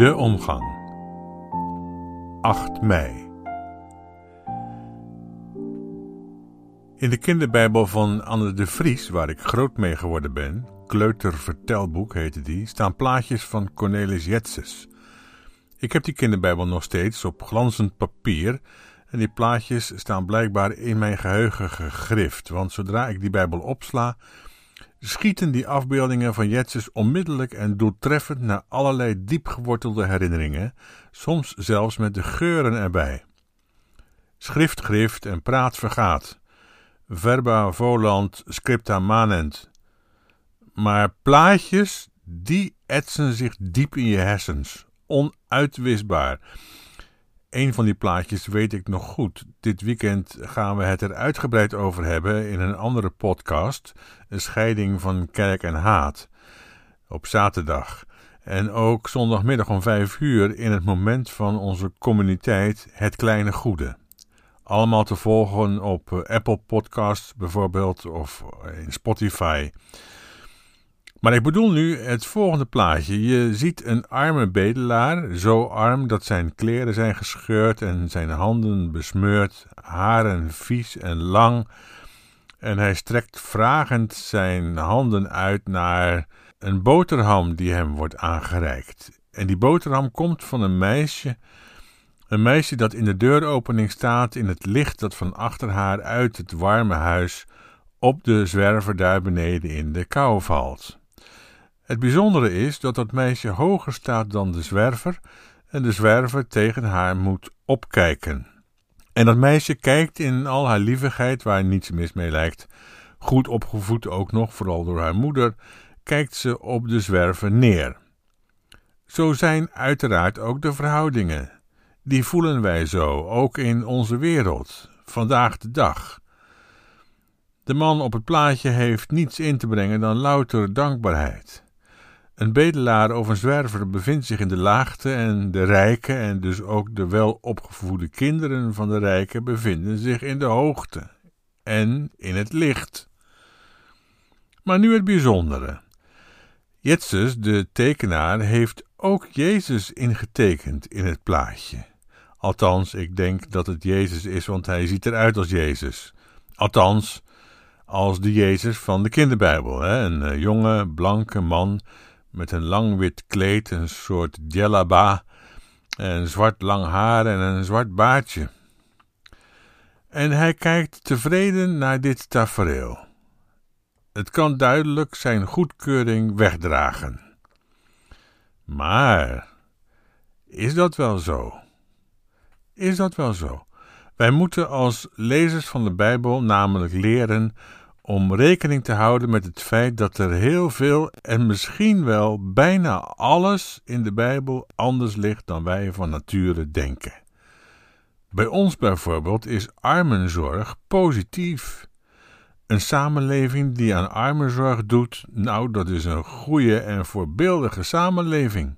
De omgang. 8 mei. In de kinderbijbel van Anne de Vries, waar ik groot mee geworden ben, Kleutervertelboek heette die, staan plaatjes van Cornelis Jetses. Ik heb die kinderbijbel nog steeds op glanzend papier en die plaatjes staan blijkbaar in mijn geheugen gegrift, want zodra ik die bijbel opsla, schieten die afbeeldingen van Jetses onmiddellijk en doeltreffend naar allerlei diepgewortelde herinneringen, soms zelfs met de geuren erbij. Schrift grift en praat vergaat. Verba volant scripta manent. Maar plaatjes, die etsen zich diep in je hersens, onuitwisbaar. Een van die plaatjes weet ik nog goed. Dit weekend gaan we het er uitgebreid over hebben in een andere podcast, een scheiding van kerk en haat, op zaterdag. En ook zondagmiddag om vijf uur in het moment van onze communiteit Het Kleine Goede. Allemaal te volgen op eh, Apple Podcasts bijvoorbeeld of in Spotify. Maar ik bedoel nu het volgende plaatje. Je ziet een arme bedelaar, zo arm dat zijn kleren zijn gescheurd en zijn handen besmeurd, haren vies en lang. En hij strekt vragend zijn handen uit naar een boterham die hem wordt aangereikt. En die boterham komt van een meisje, een meisje dat in de deuropening staat in het licht dat van achter haar uit het warme huis op de zwerver daar beneden in de kou valt. Het bijzondere is dat dat meisje hoger staat dan de zwerver en de zwerver tegen haar moet opkijken. En dat meisje kijkt in al haar lievigheid, waar niets mis mee lijkt, goed opgevoed ook nog, vooral door haar moeder, kijkt ze op de zwerver neer. Zo zijn uiteraard ook de verhoudingen. Die voelen wij zo, ook in onze wereld, vandaag de dag. De man op het plaatje heeft niets in te brengen dan louter dankbaarheid. Een bedelaar of een zwerver bevindt zich in de laagte en de rijken en dus ook de welopgevoede kinderen van de rijken bevinden zich in de hoogte en in het licht. Maar nu het bijzondere. Jetsus, de tekenaar, heeft ook Jezus ingetekend in het plaatje. Althans, ik denk dat het Jezus is, want hij ziet eruit als Jezus. Althans, als de Jezus van de kinderbijbel. Hè? Een eh, jonge, blanke man met een lang wit kleed, een soort djellaba, en zwart lang haar en een zwart baardje. En hij kijkt tevreden naar dit tafereel. Het kan duidelijk zijn goedkeuring wegdragen. Maar is dat wel zo? Is dat wel zo? Wij moeten als lezers van de Bijbel namelijk leren om rekening te houden met het feit dat er heel veel en misschien wel bijna alles in de Bijbel anders ligt dan wij van nature denken. Bij ons bijvoorbeeld is armenzorg positief. Een samenleving die aan armenzorg doet, nou, dat is een goede en voorbeeldige samenleving.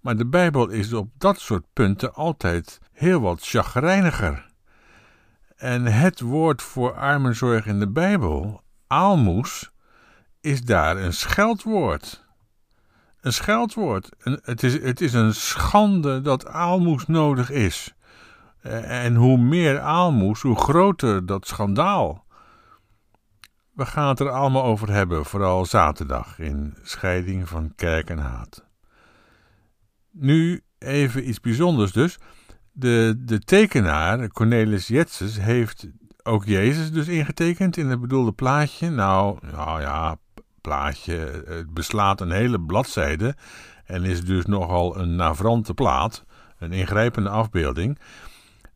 Maar de Bijbel is op dat soort punten altijd heel wat chagrijniger. En het woord voor armenzorg in de Bijbel, aalmoes, is daar een scheldwoord. Een scheldwoord. het, is, het is een schande dat aalmoes nodig is. En hoe meer aalmoes, hoe groter dat schandaal. We gaan het er allemaal over hebben, vooral zaterdag in Scheiding van Kerk en Haat. Nu even iets bijzonders dus. De, de tekenaar, Cornelis Jetses, heeft ook Jezus dus ingetekend in het bedoelde plaatje. Nou, nou ja, plaatje, het beslaat een hele bladzijde en is dus nogal een navrante plaat, een ingrijpende afbeelding.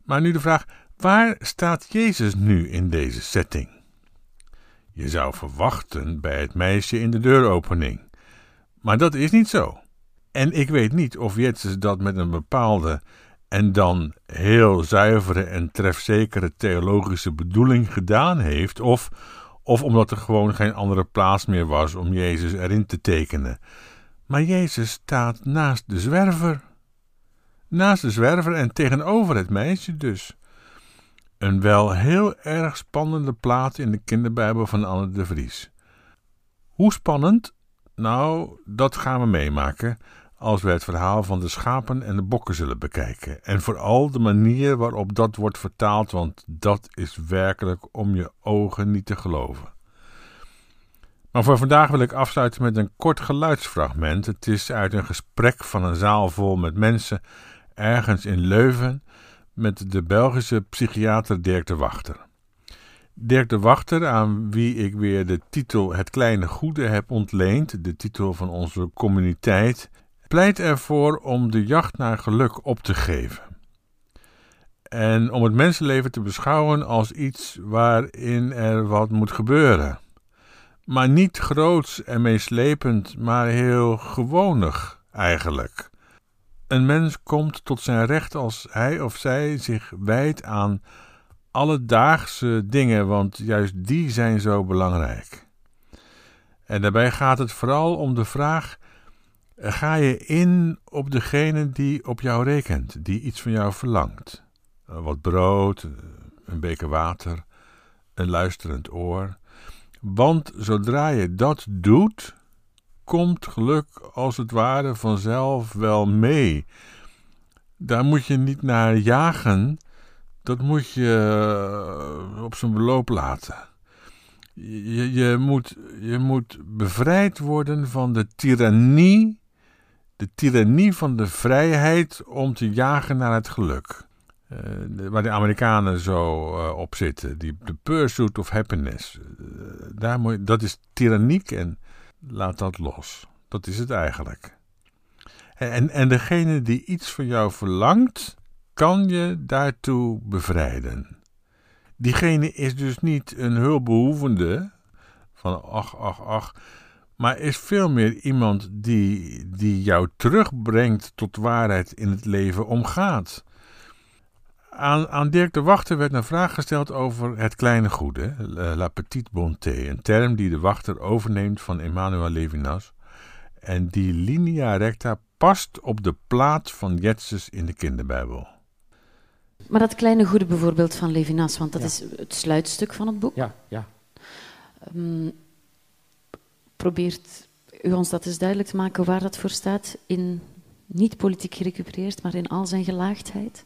Maar nu de vraag, waar staat Jezus nu in deze setting? Je zou verwachten bij het meisje in de deuropening. Maar dat is niet zo. En ik weet niet of Jezus dat met een bepaalde en dan heel zuivere en trefzekere theologische bedoeling gedaan heeft, of, of omdat er gewoon geen andere plaats meer was om Jezus erin te tekenen. Maar Jezus staat naast de zwerver. Naast de zwerver en tegenover het meisje dus. Een wel heel erg spannende plaat in de kinderbijbel van Anne de Vries. Hoe spannend? Nou, dat gaan we meemaken als we het verhaal van de schapen en de bokken zullen bekijken. En vooral de manier waarop dat wordt vertaald, want dat is werkelijk om je ogen niet te geloven. Maar voor vandaag wil ik afsluiten met een kort geluidsfragment. Het is uit een gesprek van een zaal vol met mensen ergens in Leuven met de Belgische psychiater Dirk de Wachter. Dirk de Wachter, aan wie ik weer de titel Het Kleine Goede heb ontleend, de titel van onze communiteit, pleit ervoor om de jacht naar geluk op te geven. En om het mensenleven te beschouwen als iets waarin er wat moet gebeuren. Maar niet groots en meeslepend, maar heel gewonig eigenlijk. Een mens komt tot zijn recht als hij of zij zich wijdt aan alledaagse dingen, want juist die zijn zo belangrijk. En daarbij gaat het vooral om de vraag: ga je in op degene die op jou rekent, die iets van jou verlangt? Wat brood, een beker water, een luisterend oor. Want zodra je dat doet, komt geluk als het ware vanzelf wel mee. Daar moet je niet naar jagen, dat moet je eh, op zijn beloop laten. Je, je, moet, je moet bevrijd worden van de tirannie, de tirannie van de vrijheid om te jagen naar het geluk. Uh, waar de Amerikanen zo uh, op zitten, die, de pursuit of happiness. Uh, daar moet, dat is tyranniek en laat dat los. Dat is het eigenlijk. En, en degene die iets van jou verlangt, kan je daartoe bevrijden. Diegene is dus niet een hulpbehoevende van ach, ach, ach, maar is veel meer iemand die, die jou terugbrengt tot waarheid in het leven omgaat. Aan, aan Dirk de Wachter werd een vraag gesteld over het kleine goede, la petite bonté, een term die de wachter overneemt van Emmanuel Levinas en die linea recta past op de plaat van Jezus in de kinderbijbel. Maar dat kleine goede bijvoorbeeld van Levinas, want dat is het sluitstuk van het boek. Ja, ja. Um, probeert u ons dat eens duidelijk te maken waar dat voor staat in niet politiek gerecupereerd, maar in al zijn gelaagdheid?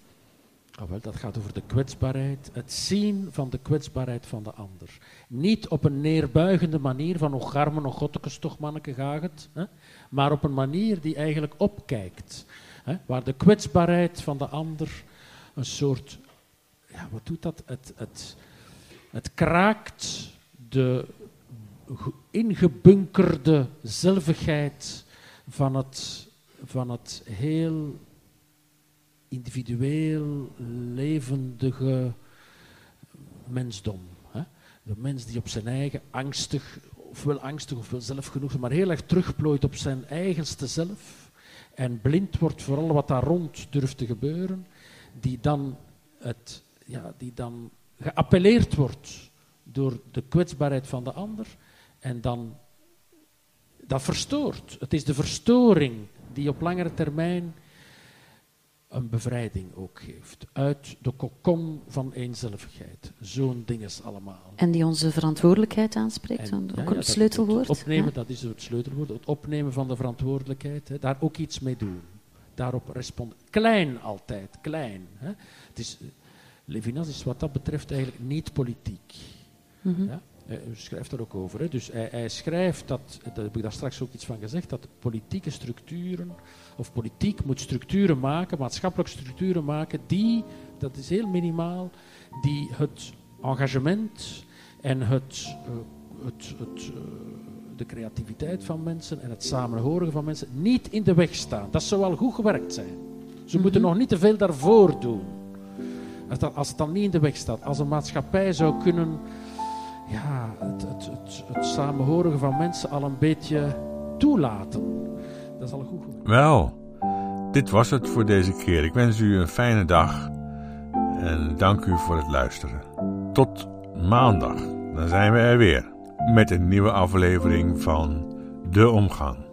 Oh, wel, dat gaat over de kwetsbaarheid, het zien van de kwetsbaarheid van de ander. Niet op een neerbuigende manier van nog garmen, nog gottekes, toch manneke gaat het, hè? maar op een manier die eigenlijk opkijkt. Hè? Waar de kwetsbaarheid van de ander een soort, ja, wat doet dat? Het, het, het kraakt de ingebunkerde zelvigheid van het, van het heel individueel levendige mensdom. Hè? De mens die op zijn eigen angstig, ofwel angstig ofwel zelfgenoeg, maar heel erg terugplooit op zijn eigenste zelf en blind wordt voor al wat daar rond durft te gebeuren, die dan, het, ja, die dan geappelleerd wordt door de kwetsbaarheid van de ander en dan dat verstoort. Het is de verstoring die op langere termijn een bevrijding ook geeft. Uit de kokon van eenzelvigheid. Zo'n ding is allemaal. En die onze verantwoordelijkheid aanspreekt, en, ook ja, een sleutelwoord. Het opnemen, dat is het sleutelwoord. Het opnemen van de verantwoordelijkheid. Hè, daar ook iets mee doen. Daarop responderen. Klein altijd, klein. Hè. Het is, Levinas is wat dat betreft eigenlijk niet politiek. Mm -hmm. Hij schrijft er ook over. Hè. Dus hij, hij schrijft dat, daar heb ik daar straks ook iets van gezegd, dat politieke structuren of politiek moet structuren maken, maatschappelijke structuren maken, die, dat is heel minimaal, die het engagement en het, uh, het, het uh, de creativiteit van mensen en het samenhoren van mensen niet in de weg staan. Dat zou wel goed gewerkt zijn. Ze mm -hmm. moeten nog niet te veel daarvoor doen. Als, dat, als het dan niet in de weg staat, als een maatschappij zou kunnen ja, het, het, van mensen al een beetje toelaten dat is al goed. Wel, dit was het voor deze keer. Ik wens u een fijne dag en dank u voor het luisteren. Tot maandag, dan zijn we er weer met een nieuwe aflevering van De Omgang.